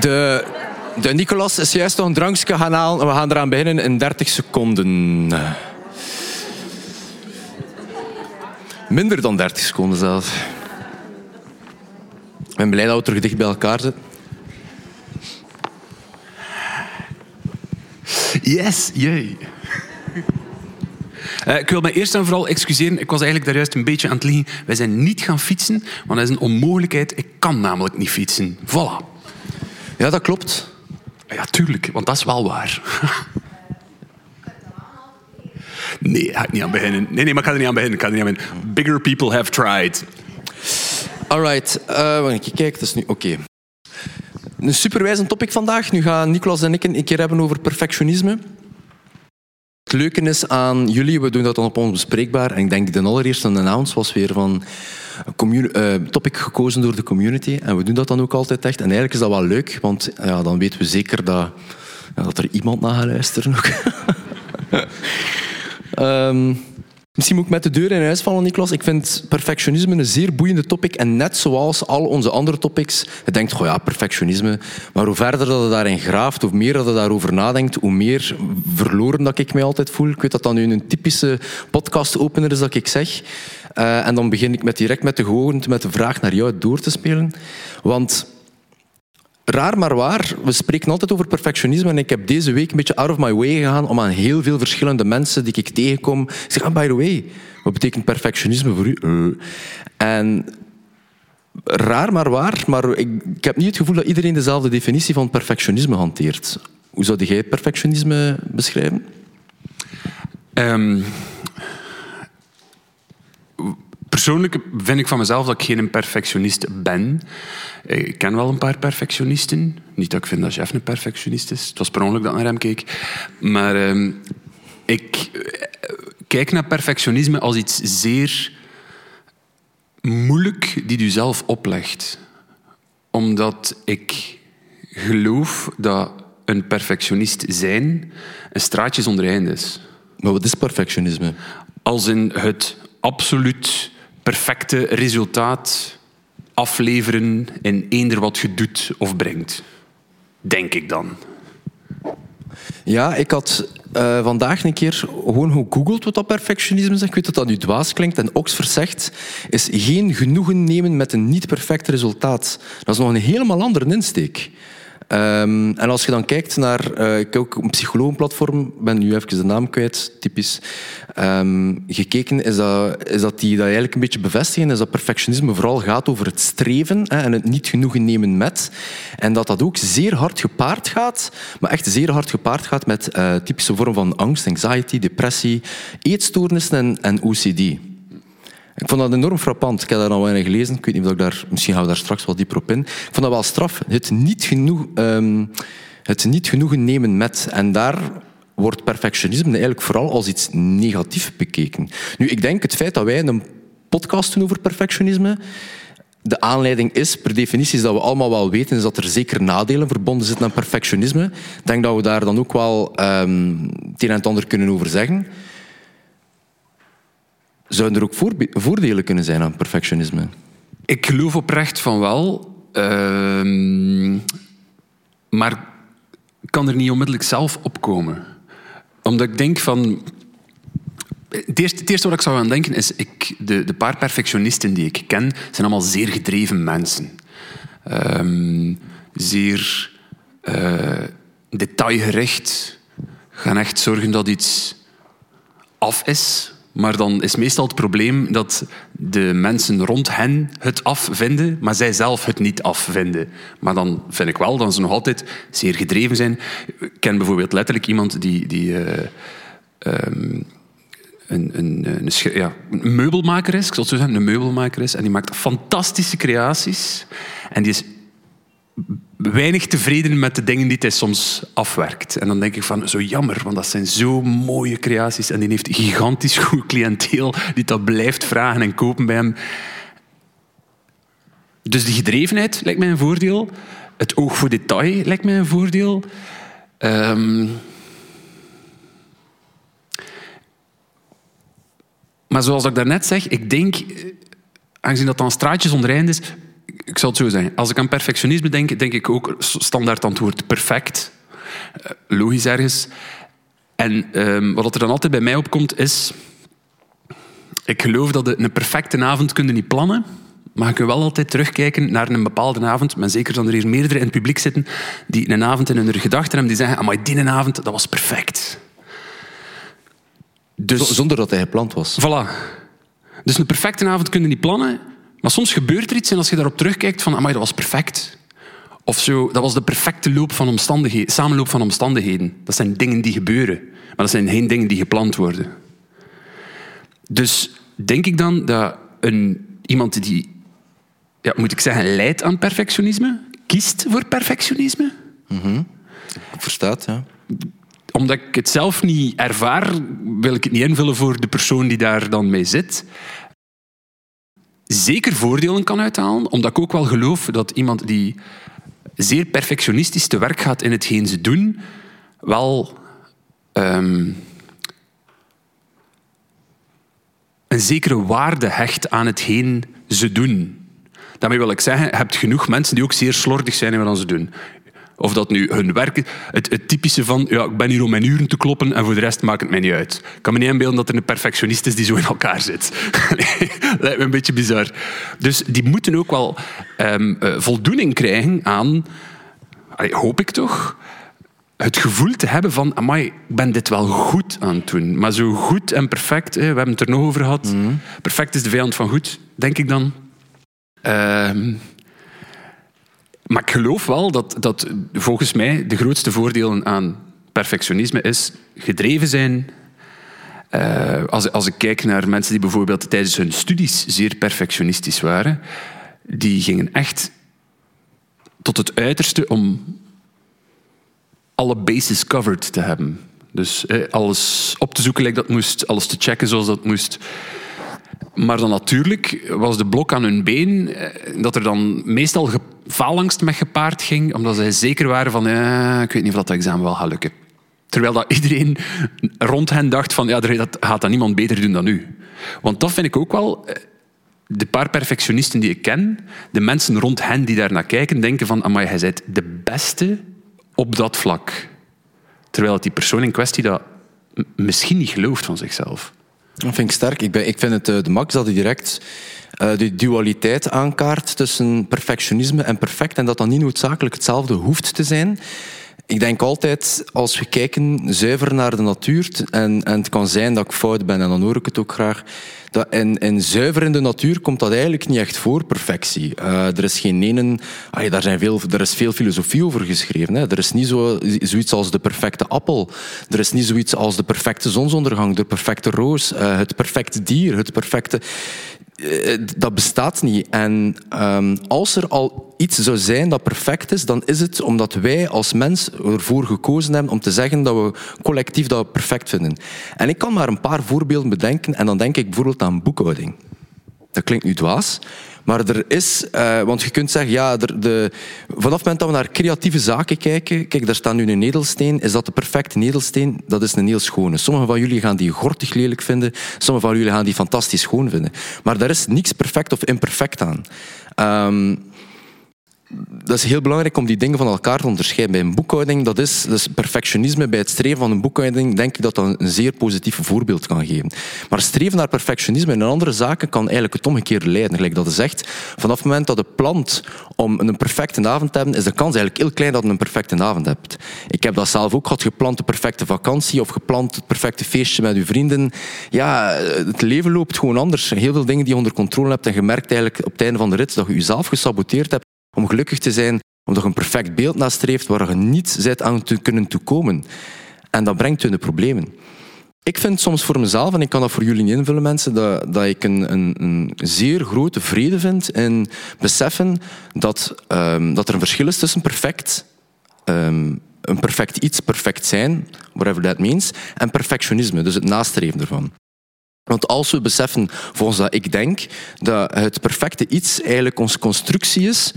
De, de Nicolas is juist nog een drankje gaan halen. We gaan eraan beginnen in 30 seconden. Minder dan 30 seconden zelfs. Ik ben blij dat we terug dicht bij elkaar zitten. Yes, jee. Uh, ik wil me eerst en vooral excuseren. Ik was eigenlijk daar juist een beetje aan het liegen. Wij zijn niet gaan fietsen, want dat is een onmogelijkheid. Ik kan namelijk niet fietsen. Voilà. Ja, dat klopt. Ja, tuurlijk, want dat is wel waar. Nee, ga ik niet aan beginnen. Nee, nee, maar ik ga er niet aan beginnen. Ik ga er niet aan beginnen. Bigger people have tried. Alright, uh, even kijken. Dat is nu oké. Een superwijzend topic vandaag. Nu gaan Nicolas en ik een keer hebben over perfectionisme. Het leuke is aan jullie, we doen dat dan op ons bespreekbaar. En ik denk de allereerste announce was weer van een uh, topic gekozen door de community. En we doen dat dan ook altijd echt. En eigenlijk is dat wel leuk, want ja, dan weten we zeker dat, ja, dat er iemand naar gaat luisteren. um, Misschien moet ik met de deur in huis vallen, Niklas. Ik vind perfectionisme een zeer boeiende topic. En net zoals al onze andere topics, je denkt, goh ja, perfectionisme. Maar hoe verder dat je daarin graaft, hoe meer dat je daarover nadenkt, hoe meer verloren dat ik mij altijd voel. Ik weet dat dat nu een typische podcast-opener is dat ik zeg. Uh, en dan begin ik met direct met de gewoonte, met de vraag naar jou door te spelen. Want raar maar waar, we spreken altijd over perfectionisme en ik heb deze week een beetje out of my way gegaan om aan heel veel verschillende mensen die ik tegenkom te zeggen, ah, by the way, wat betekent perfectionisme voor u? Uh. En raar maar waar, maar ik, ik, heb niet het gevoel dat iedereen dezelfde definitie van perfectionisme hanteert. Hoe zou jij perfectionisme beschrijven? Um, Persoonlijk vind ik van mezelf dat ik geen perfectionist ben. Ik ken wel een paar perfectionisten. Niet dat ik vind dat Jeff een perfectionist is. Het was per ongeluk dat ik naar hem keek. Maar uh, ik eh, kijk naar perfectionisme als iets zeer moeilijk die u zelf oplegt. Omdat ik geloof dat een perfectionist zijn een straatje zonder einde is. Maar wat is perfectionisme? Als in het absoluut perfecte resultaat afleveren in eender wat je doet of brengt. Denk ik dan. Ja, ik had uh, vandaag een keer gewoon gegoogeld wat dat perfectionisme is. Ik weet dat dat nu dwaas klinkt. En Oxford zegt, is geen genoegen nemen met een niet perfect resultaat. Dat is nog een helemaal andere insteek. Um, en als je dan kijkt naar, uh, ik heb ook een psychologenplatform, ben nu even de naam kwijt, typisch, um, gekeken, is dat, is dat die dat eigenlijk een beetje bevestigen, is dat perfectionisme vooral gaat over het streven hè, en het niet genoegen nemen met. En dat dat ook zeer hard gepaard gaat, maar echt zeer hard gepaard gaat met uh, typische vormen van angst, anxiety, depressie, eetstoornissen en, en OCD. Ik vond dat enorm frappant. Ik heb daar al weinig gelezen. Ik weet niet of ik daar... Misschien gaan we daar straks wel dieper op in. Ik vond dat wel straf. Het niet, genoeg, um, het niet genoegen nemen met. En daar wordt perfectionisme eigenlijk vooral als iets negatiefs bekeken. Nu, ik denk het feit dat wij een podcast doen over perfectionisme... De aanleiding is, per definitie, is dat we allemaal wel weten is dat er zeker nadelen verbonden zitten aan perfectionisme. Ik denk dat we daar dan ook wel um, het een en ander kunnen over zeggen. Zouden er ook voordelen kunnen zijn aan perfectionisme? Ik geloof oprecht van wel. Uh, maar kan er niet onmiddellijk zelf opkomen. Omdat ik denk van... Het eerste, het eerste wat ik zou aan denken is... Ik, de, de paar perfectionisten die ik ken, zijn allemaal zeer gedreven mensen. Um, zeer uh, detailgericht. Gaan echt zorgen dat iets af is maar dan is meestal het probleem dat de mensen rond hen het afvinden, maar zij zelf het niet afvinden. Maar dan vind ik wel dat ze nog altijd zeer gedreven zijn. Ik ken bijvoorbeeld letterlijk iemand die, die uh, um, een, een, ja, een, meubelmaker is, ik zo zeggen, een meubelmaker is, en die maakt fantastische creaties. En die is weinig tevreden met de dingen die hij soms afwerkt. En dan denk ik van, zo jammer, want dat zijn zo mooie creaties en die heeft gigantisch goed cliënteel die dat blijft vragen en kopen bij hem. Dus die gedrevenheid lijkt mij een voordeel. Het oog voor detail lijkt mij een voordeel. Um, maar zoals ik daarnet zeg, ik denk, aangezien dat dan straatjes ondereind is, ik zal het zo zeggen. Als ik aan perfectionisme denk, denk ik ook standaard antwoord perfect. Eh, logisch ergens. En ehm, wat er dan altijd bij mij opkomt is... Ik geloof dat een perfecte avond kun je niet plannen. Maar je kunt wel altijd terugkijken naar een bepaalde avond. Maar zeker dan er hier meerdere in het publiek zitten die een avond in hun gedachten hebben. Die zeggen, maar die avond, dat was perfect. Dus, Zonder dat hij gepland was. Voilà. Dus een perfecte avond kun je niet plannen. Maar soms gebeurt er iets en als je daarop terugkijkt van, amai, dat was perfect. Of zo, dat was de perfecte loop van omstandigheden, samenloop van omstandigheden. Dat zijn dingen die gebeuren. Maar dat zijn geen dingen die gepland worden. Dus denk ik dan dat een, iemand die, ja, moet ik zeggen, leidt aan perfectionisme, kiest voor perfectionisme? Mm Verstaat, ja. Omdat ik het zelf niet ervaar, wil ik het niet invullen voor de persoon die daar dan mee zit zeker voordelen kan uithalen, omdat ik ook wel geloof dat iemand die zeer perfectionistisch te werk gaat in hetgeen ze doen, wel um, een zekere waarde hecht aan hetgeen ze doen. Daarmee wil ik zeggen, je hebt genoeg mensen die ook zeer slordig zijn in wat ze doen. Of dat nu hun werk. Het, het, typische van, ja, ik ben hier om mijn uren te kloppen en voor de rest maakt het mij niet uit. Ik kan me niet inbeelden dat er een perfectionist is die zo in elkaar zit. Lijkt me een beetje bizar. Dus die moeten ook wel um, voldoening krijgen aan, hoop ik toch, het gevoel te hebben van, amai, ik ben dit wel goed aan het doen. Maar zo goed en perfect, we hebben het er nog over gehad. Mhm. Perfect is de vijand van goed, denk ik dan. Uh, maar ik geloof wel dat, dat volgens mij de grootste voordelen aan perfectionisme is gedreven zijn. Uh, als, als ik kijk naar mensen die bijvoorbeeld tijdens hun studies zeer perfectionistisch waren, die gingen echt tot het uiterste om alle bases covered te hebben. Dus alles op te zoeken, like dat moest, alles te checken zoals dat moest. Maar dan natuurlijk was de blok aan hun been eh, dat er dan meestal faalangst met gepaard ging, omdat zij zeker waren van ja, ik weet niet of dat examen wel gaat lukken. Terwijl dat iedereen rond hen dacht van ja, dat gaat dat niemand beter doen dan u. Want dat vind ik ook wel... Eh, de paar perfectionisten die ik ken, de mensen rond hen die daar naar kijken, denken van amai, jij bent de beste op dat vlak. Terwijl die persoon in kwestie dat misschien niet gelooft van zichzelf. Dat vind ik sterk. Ik, ben, ik vind het uh, de max dat hij direct uh, de dualiteit aankaart tussen perfectionisme en perfect en dat dan niet noodzakelijk hetzelfde hoeft te zijn. Ik denk altijd, als we kijken zuiver naar de natuur, en, en het kan zijn dat ik fout ben, en dan hoor ik het ook graag, dat in, in zuiver in de natuur komt dat eigenlijk niet echt voor, perfectie. Uh, er is geen ene... Daar zijn veel, er is veel filosofie over geschreven. Hè. Er is niet zo, zoiets als de perfecte appel. Er is niet zoiets als de perfecte zonsondergang, de perfecte roos, uh, het perfecte dier, het perfecte... Eh, dat bestaat niet. En um, als er al iets zou zijn dat perfect is, dan is het omdat wij als mens ervoor gekozen hebben om te zeggen dat we collectief dat perfect vinden. En ik kan maar een paar voorbeelden bedenken en dan denk ik bijvoorbeeld aan boekhouding. Dat klinkt nu dwaas, maar er is, uh, want je kunt zeggen, ja, er, de, vanaf het moment dat we naar creatieve zaken kijken, kijk, daar staat nu een nedelsteen, is dat de perfecte nedelsteen? Dat is een heel schone. Sommigen van jullie gaan die gortig lelijk vinden, sommigen van jullie gaan die fantastisch schoon vinden. Maar daar is niks perfect of imperfect aan. Um, dat is heel belangrijk om die dingen van elkaar te onderscheiden. Bij een boekhouding, dat is, perfectionisme, bij het streven van een boekhouding, denk ik dat dat een zeer positief voorbeeld kan geven. Maar streven naar perfectionisme in andere zaken kan eigenlijk het omgekeerde leiden. Gelijk dat je zegt, vanaf het moment dat je plant om een perfecte avond te hebben, is de kans eigenlijk heel klein dat je een perfecte avond hebt. Ik heb dat zelf ook gehad, gepland de perfecte vakantie of gepland het perfecte feestje met uw vrienden. Ja, het leven loopt gewoon anders. Heel veel dingen die je onder controle hebt en je merkt eigenlijk op het einde van de rit dat je jezelf gesaboteerd hebt om gelukkig te zijn, omdat je een perfect beeld nastreeft waar je niet bent aan te kunnen toekomen. En dat brengt je in de problemen. Ik vind soms voor mezelf, en ik kan dat voor jullie invullen, mensen, dat, dat ik een, een, een zeer grote vrede vind in beseffen dat, um, dat er een verschil is tussen perfect, um, een perfect iets, perfect zijn, whatever that means, en perfectionisme, dus het nastreven ervan. Want als we beseffen, volgens dat ik denk, dat het perfecte iets eigenlijk onze constructie is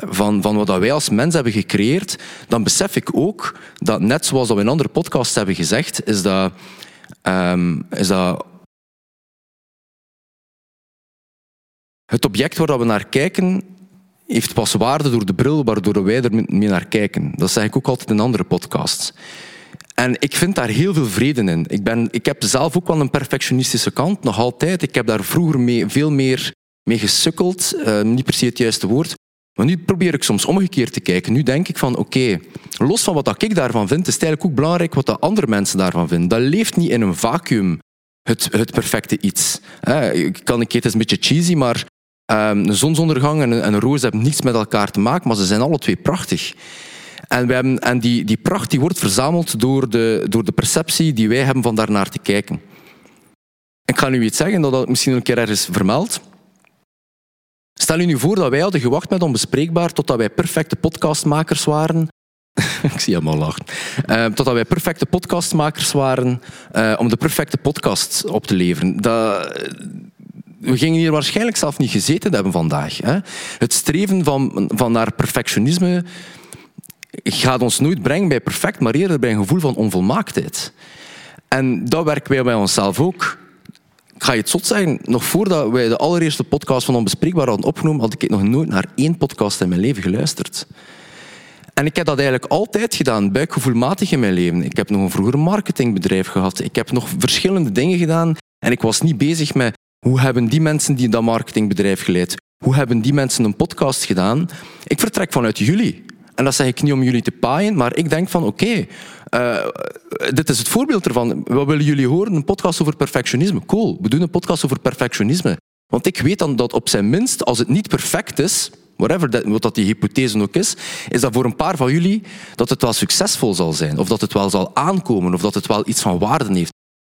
van, van wat wij als mens hebben gecreëerd, dan besef ik ook dat, net zoals we in andere podcasts hebben gezegd, is dat, um, is dat het object waar we naar kijken heeft pas waarde door de bril waardoor wij er mee naar kijken. Dat zeg ik ook altijd in andere podcasts. En ik vind daar heel veel vrede in. Ik, ben, ik heb zelf ook wel een perfectionistische kant, nog altijd. Ik heb daar vroeger mee, veel meer mee gesukkeld. Uh, niet se het juiste woord. Nu probeer ik soms omgekeerd te kijken. Nu denk ik van, oké, los van wat ik daarvan vind, is het eigenlijk ook belangrijk wat de andere mensen daarvan vinden. Dat leeft niet in een vacuüm, het, het perfecte iets. Ik kan een keer, het is een beetje cheesy, maar um, een zonsondergang en een, en een roos hebben niets met elkaar te maken, maar ze zijn alle twee prachtig. En, en die, die pracht die wordt verzameld door de, door de perceptie die wij hebben van daarnaar te kijken. Ik ga nu iets zeggen dat dat misschien een keer ergens vermeld. Stel je nu voor dat wij hadden gewacht met Onbespreekbaar totdat wij perfecte podcastmakers waren. ik zie hem al lachen. Uh, totdat wij perfecte podcastmakers waren uh, om de perfecte podcast op te leveren. Dat, we gingen hier waarschijnlijk zelf niet gezeten hebben vandaag. Hè. Het streven van, van naar perfectionisme gaat ons nooit brengen bij perfect, maar eerder bij een gevoel van onvolmaaktheid. En dat werken wij bij onszelf ook. Ga je het zot zeggen, nog voordat wij de allereerste podcast van Onbespreekbaar hadden opgenomen, had ik nog nooit naar één podcast in mijn leven geluisterd. En ik heb dat eigenlijk altijd gedaan, buikgevoelmatig in mijn leven. Ik heb nog een vroeger marketingbedrijf gehad. Ik heb nog verschillende dingen gedaan. En ik was niet bezig met hoe hebben die mensen die dat marketingbedrijf geleid, hoe hebben die mensen een podcast gedaan. Ik vertrek vanuit jullie. En dat zeg ik niet om jullie te paaien, maar ik denk van oké, uh, dit is het voorbeeld ervan. Wat willen jullie horen? Een podcast over perfectionisme. Cool, we doen een podcast over perfectionisme. Want ik weet dan dat op zijn minst, als het niet perfect is, whatever wat dat die hypothese ook is, is dat voor een paar van jullie dat het wel succesvol zal zijn. Of dat het wel zal aankomen. Of dat het wel iets van waarde heeft.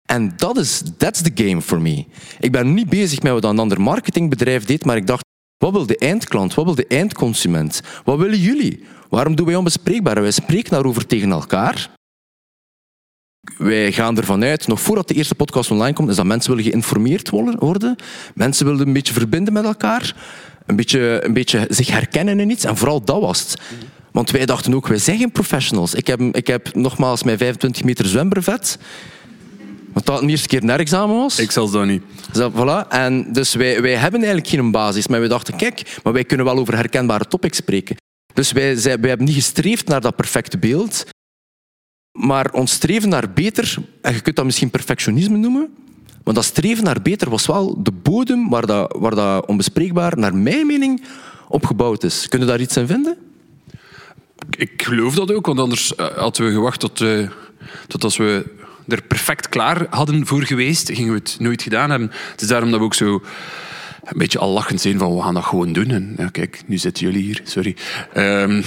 En dat is, that's the game for me. Ik ben niet bezig met wat een ander marketingbedrijf deed, maar ik dacht, wat wil de eindklant? Wat wil de eindconsument? Wat willen jullie? Waarom doen wij onbespreekbaar? Wij spreken daarover tegen elkaar. Wij gaan ervan uit, nog voordat de eerste podcast online komt, is dat mensen willen geïnformeerd worden. Mensen willen een beetje verbinden met elkaar. Een beetje, een beetje zich herkennen in iets. En vooral dat was het. Want wij dachten ook, wij zijn geen professionals. Ik heb, ik heb nogmaals mijn 25 meter zwembrevet. Want dat de eerste keer een examen was. Ik zelfs dat niet. Dus, voilà. En dus wij, wij hebben eigenlijk geen basis. Maar we dachten, kijk, maar wij kunnen wel over herkenbare topics spreken. Dus wij, wij hebben niet gestreefd naar dat perfecte beeld. Maar ons streven naar beter, en je kunt dat misschien perfectionisme noemen, maar dat streven naar beter was wel de bodem waar dat, waar dat onbespreekbaar, naar mijn mening, opgebouwd is. Kunnen daar iets in vinden? Ik geloof dat ook, want anders eh, hadden we gewacht tot, uh, tot als we er perfect klaar hadden voor geweest, gingen we het nooit gedaan hebben. Het is daarom dat we ook zo een beetje al lachend zijn van we gaan dat gewoon doen. En ja, kijk, nu zitten jullie hier, sorry. Um,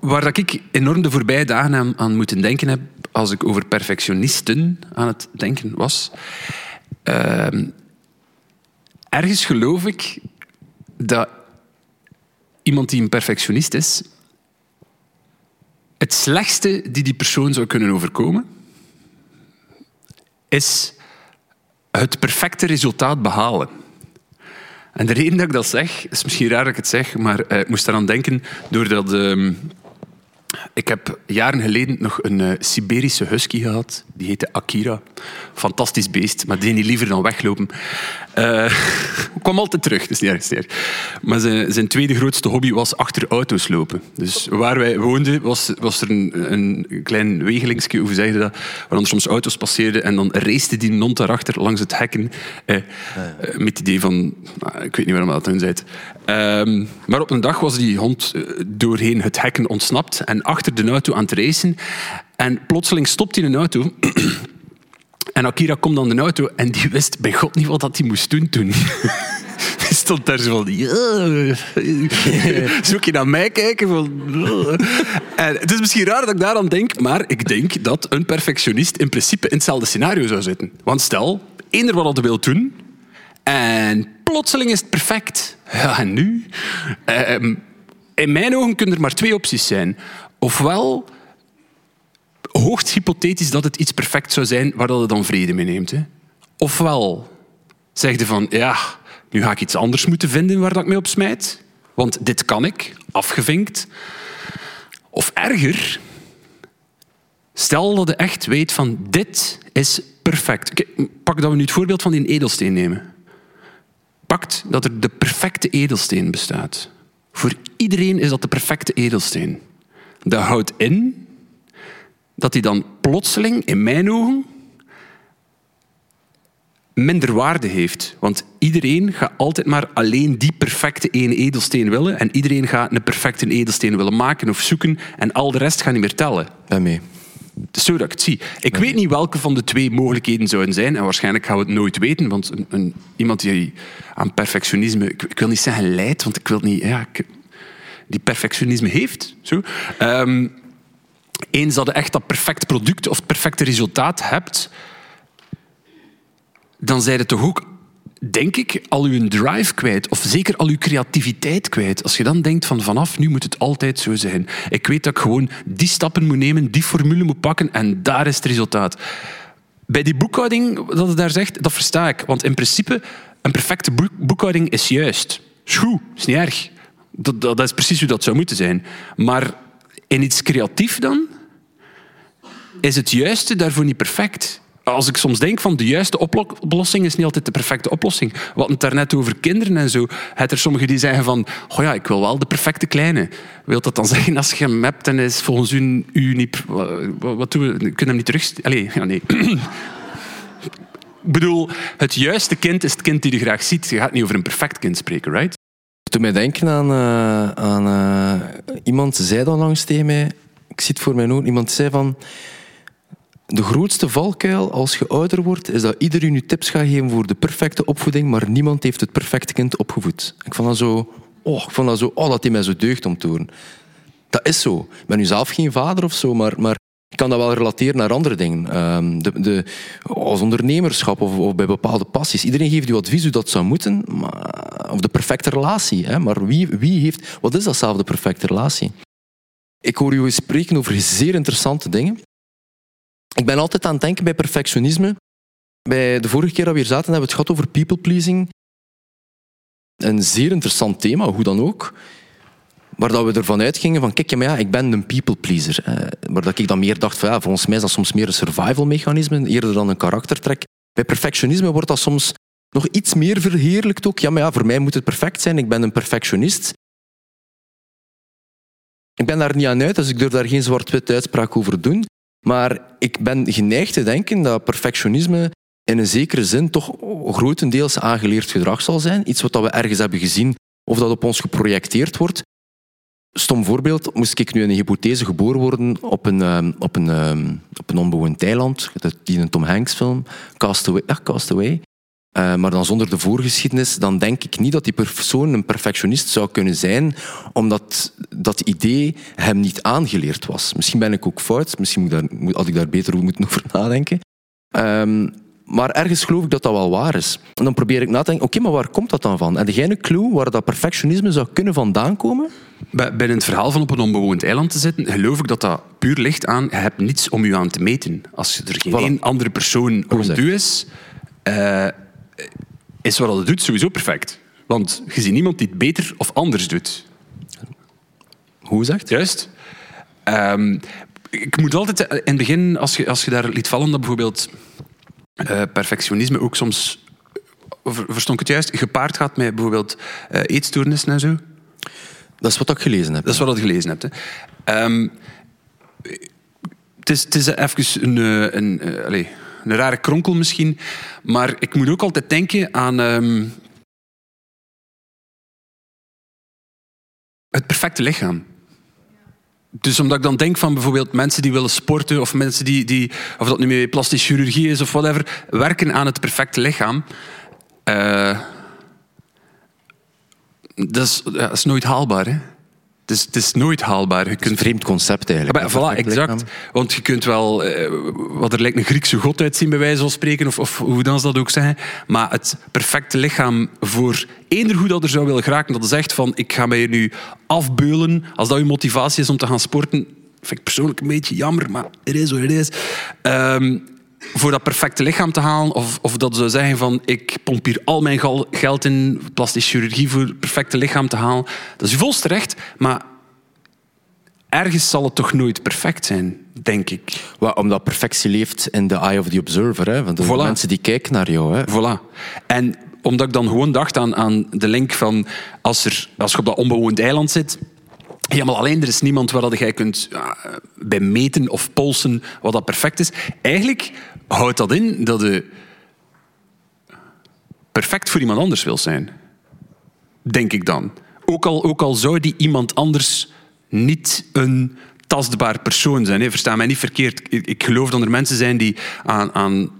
waar ik enorm de voorbije dagen aan, aan moeten denken heb, als ik over perfectionisten aan het denken was. Uh, ergens geloof ik dat iemand die een perfectionist is, het slechtste die die persoon zou kunnen overkomen, is het perfecte resultaat behalen. En de reden dat ik dat zeg, is misschien raar dat ik het zeg, maar uh, ik moest eraan denken doordat... Uh, ik heb jaren geleden nog een uh, Siberische husky gehad. Die heette Akira. Fantastisch beest, maar die liever dan weglopen. Uh, kwam altijd terug, dus niet erg Maar zijn, zijn, tweede grootste hobby was achter auto's lopen. Dus waar wij woonden was, was er een, een klein wegelingsje, hoe zeg je dat, waar er soms auto's passeerden en dan race die non daarachter langs het hekken eh, met het idee van, nou, ik weet niet waarom dat toen zei. Ehm, maar op een dag was die hond eh, doorheen het hekken ontsnapt en achter de auto aan het racen. En plotseling stopt hij een auto en Akira komt dan de auto en die wist bij God niet wat hij moest doen toen. Die stond daar zo van... Zoek je naar mij kijken? Van, en het is misschien raar dat ik daar aan denk, maar ik denk dat een perfectionist in principe in hetzelfde scenario zou zitten. Want stel, eender wat hij wil doen en plotseling is het perfect. Ja, en nu? Ehm, in mijn ogen kunnen er maar twee opties zijn. Ofwel hoogst hypothetisch dat het iets perfect zou zijn waar dat je dan vrede mee neemt. Hè. Ofwel zeg je van, ja, nu ga ik iets anders moeten vinden waar dat ik mee op smijt. Want dit kan ik, afgevinkt. Of erger, stel dat je echt weet van, dit is perfect. pak dat we nu het voorbeeld van die edelsteen nemen. pakt dat er de perfecte edelsteen bestaat. Voor iedereen is dat de perfecte edelsteen. Dat houdt in dat hij dan plotseling, in mijn ogen, minder waarde heeft. Want iedereen gaat altijd maar alleen die perfecte ene edelsteen willen en iedereen gaat een perfecte edelsteen willen maken of zoeken en al de rest gaat niet meer tellen. Ben mee. Het is zo dat ik het zie. Ik weet niet welke van de twee mogelijkheden zouden zijn en waarschijnlijk gaan we het nooit weten, want een, een, iemand die aan perfectionisme, ik, ik, wil niet zeggen leidt, want ik wil niet... Ja, ik, die perfectionisme heeft. Zo. Um, eens dat je echt dat perfect product of het perfecte resultaat hebt, dan zijn het toch ook, denk ik, al uw drive kwijt. Of zeker al uw creativiteit kwijt. Als je dan denkt van vanaf nu moet het altijd zo zijn. Ik weet dat ik gewoon die stappen moet nemen, die formule moet pakken en daar is het resultaat. Bij die boekhouding, dat het daar zegt, dat versta ik. Want in principe, een perfecte boekhouding is juist. Is goed, is niet erg. Dat, dat, dat is precies hoe dat zou moeten zijn. Maar in iets creatief dan, is het juiste daarvoor niet perfect als ik soms denk van de juiste oplossing is niet altijd de perfecte oplossing. We hadden het daarnet over kinderen en zo. Het er sommigen die zeggen van, oh ja, ik wil wel de perfecte kleine. Wilt dat dan zeggen als je hem hebt en is volgens u, u niet... Wat, wat doen we? We kunnen hem niet terug... Allee, ja, nee. ik bedoel, het juiste kind is het kind die je graag ziet. Je gaat niet over een perfect kind spreken, right? Toen mij denken aan, uh, aan uh, iemand zei dan langs tegen mij, ik zit voor mijn ogen, iemand zei van, de grootste valkuil als je ouder wordt, is dat iedereen je tips gaat geven voor de perfecte opvoeding, maar niemand heeft het perfecte kind opgevoed. Ik vond dat zo, oh, ik vond dat zo, oh, dat hij mij zo deugd om te horen. Dat is zo. Ik ben nu zelf geen vader of zo, maar, maar ik kan dat wel relateren naar andere dingen. Um, de, de, als ondernemerschap of, of, bij bepaalde passies. Iedereen geeft je advies hoe dat zou moeten, maar, of de perfecte relatie. Hè? Maar wie, wie heeft, wat is dat zelf, de perfecte relatie? Ik hoor je spreken over zeer interessante dingen. Ik ben altijd aan het denken bij perfectionisme. Bij de vorige keer dat we hier zaten, hebben we het gehad over people pleasing. Een zeer interessant thema, hoe dan ook. Maar dat we ervan uitgingen van, kijk, maar ja, ik ben een people pleaser. Maar dat ik dan meer dacht van, ja, volgens mij is dat soms meer een survival mechanisme, eerder dan een karaktertrek. Bij perfectionisme wordt dat soms nog iets meer verheerlijkt ook. Ja, maar ja, voor mij moet het perfect zijn, ik ben een perfectionist. Ik ben daar niet aan uit, dus ik durf daar geen zwart-wit uitspraak over doen. Maar ik ben geneigd te denken dat perfectionisme in een zekere zin toch grotendeels aangeleerd gedrag zal zijn. Iets wat we ergens hebben gezien of dat op ons geprojecteerd wordt. Stom voorbeeld, moest ik nu een hypothese geboren worden op een, ehm, op een, ehm, op een onbewoond eiland, die een Tom Hanks film, Castaway, ja. Uh, maar dan zonder de voorgeschiedenis, dan denk ik niet dat die persoon een perfectionist zou kunnen zijn, omdat dat idee hem niet aangeleerd was. Misschien ben ik ook fout, misschien moet daar, had ik daar beter moeten over nadenken. Um, maar ergens geloof ik dat dat wel waar is. En dan probeer ik na te denken, oké, maar waar komt dat dan van? En degene clue waar dat perfectionisme zou kunnen vandaan komen? Bij, bij het verhaal van op een onbewoond eiland te zitten, geloof ik dat dat puur ligt aan, je hebt niets om je aan te meten. Als er geen één andere persoon rond u is... Uh, is wat het doet sowieso perfect. Want je ziet niemand die het beter of anders doet. Hoe zegt? Juist. Um, ik moet altijd in het begin, als je, als je daar liet vallen dat bijvoorbeeld uh, perfectionisme ook soms, verstond ik het juist, gepaard gaat met bijvoorbeeld uh, eetstoornissen en zo. Dat is wat ik gelezen heb. Dat is wat je gelezen hebt. Hè. Um, het, is, het is even een, een, een, een rare kronkel misschien. Maar ik moet ook altijd denken aan um, het perfecte lichaam. Dus omdat ik dan denk van bijvoorbeeld mensen die willen sporten of mensen die, die of dat nu met plastische chirurgie is of whatever, werken aan het perfecte lichaam. Uh, dat, is, dat is nooit haalbaar. Hè? Het is, het is nooit haalbaar. Je kunt... Een vreemd concept eigenlijk. Ja, voilà, exact. Want je kunt wel, eh, wat er lijkt een Griekse god uitzien, bij wijze van spreken, of, of hoe dan ze dat ook zeggen. Maar het perfecte lichaam voor eender hoe dat er zou willen geraken, dat is echt van, ik ga mij nu afbeulen. Als dat je motivatie is om te gaan sporten, vind ik persoonlijk een beetje jammer, maar het is wat het is. Um, voor dat perfecte lichaam te halen, of, of dat ze zeggen van ik pomp hier al mijn geld in plastische chirurgie voor het perfecte lichaam te halen. Dat is volste recht, maar ergens zal het toch nooit perfect zijn, denk ik. Well, omdat perfectie leeft in the eye of the observer, hè? van de mensen die kijken naar jou. Hè? Voilà. En omdat ik dan gewoon dacht aan, aan de link van als, er, als je op dat onbewoond eiland zit, helemaal alleen, er is niemand waar dat jij kunt bij meten of polsen wat dat perfect is. Eigenlijk houdt dat in dat je perfect voor iemand anders wil zijn. Denk ik dan. Ook al, ook al zou die iemand anders niet een tastbaar persoon zijn. Hè. Versta mij niet verkeerd. Ik, ik, geloof dat er mensen zijn die aan, aan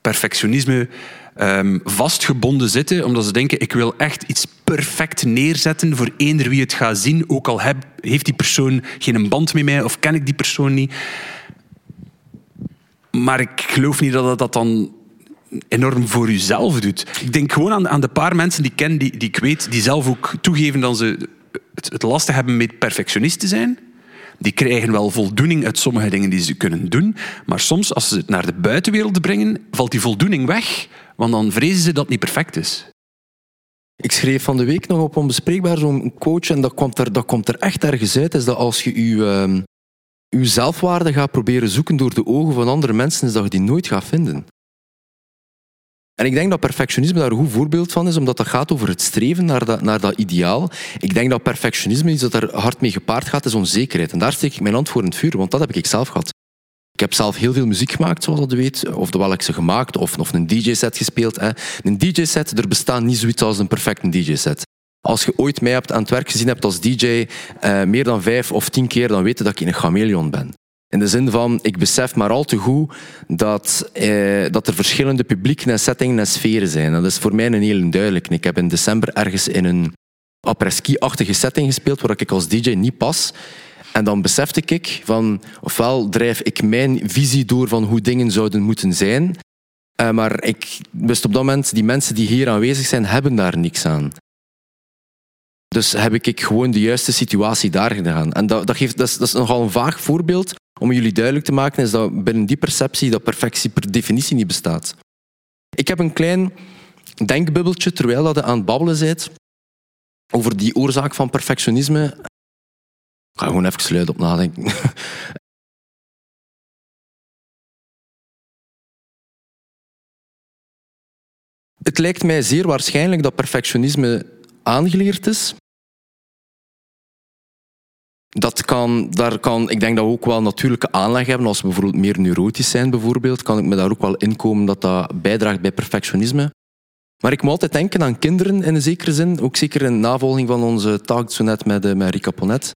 perfectionisme um, vastgebonden zitten, omdat ze denken, ik wil echt iets perfect neerzetten voor eender wie het gaat zien, ook al heb, heeft die persoon geen band met mij of ken ik die persoon niet. Maar ik geloof niet dat dat dan enorm voor jezelf doet. Ik denk gewoon aan, aan de paar mensen die ik ken, die, die ik weet, die zelf ook toegeven dat ze het, het lastig hebben met perfectionist te zijn. Die krijgen wel voldoening uit sommige dingen die ze kunnen doen, maar soms als ze het naar de buitenwereld brengen, valt die voldoening weg, want dan vrezen ze dat het niet perfect is. Ik schreef van de week nog op Onbespreekbaar zo'n coach en dat komt, er, dat komt er echt ergens uit, is dat als je uh, je zelfwaarde gaat proberen zoeken door de ogen van andere mensen, is dat je die nooit gaat vinden. En ik denk dat perfectionisme daar een goed voorbeeld van is, omdat dat gaat over het streven naar dat, naar dat ideaal. Ik denk dat perfectionisme, iets dat er hard mee gepaard gaat, is onzekerheid. En daar steek ik mijn hand voor in het vuur, want dat heb ik zelf gehad. Ik heb zelf heel veel muziek gemaakt, zoals dat u weet. Of terwijl ik ze gemaakt, of, of een DJ-set gespeeld. Hè. Een DJ-set, er bestaat niet zoiets als een perfecte DJ-set. Als je ooit mij hebt aan het werk gezien hebt als DJ, eh, meer dan vijf of tien keer, dan weet je dat ik een chameleon ben. In de zin van, ik besef maar al te goed dat, eh, dat er verschillende publieken en settingen en sferen zijn. Dat is voor mij een heel duidelijk. Ik heb in december ergens in een après-ski-achtige setting gespeeld waar ik als DJ niet pas. En dan besefte ik van, ofwel drijf ik mijn visie door van hoe dingen zouden moeten zijn, uh, maar ik wist op dat moment, die mensen die hier aanwezig zijn, hebben daar niks aan. Dus heb ik gewoon de juiste situatie daar gedaan. En dat, dat, geeft, dat is nogal een vaag voorbeeld, om jullie duidelijk te maken, is dat binnen die perceptie dat perfectie per definitie niet bestaat. Ik heb een klein denkbubbeltje terwijl dat je aan het babbelen bent over die oorzaak van perfectionisme. Ik ga gewoon even sluiten op nadenken. Het lijkt mij zeer waarschijnlijk dat perfectionisme aangeleerd is dat kan, daar kan, ik denk dat we ook wel natuurlijke aanleg hebben. Als we bijvoorbeeld meer neurotisch zijn, bijvoorbeeld, kan ik me daar ook wel inkomen dat dat bijdraagt bij perfectionisme. Maar ik moet altijd denken aan kinderen in een zekere zin. Ook zeker in navolging van onze taak zo net met, eh, met Rika Ponet.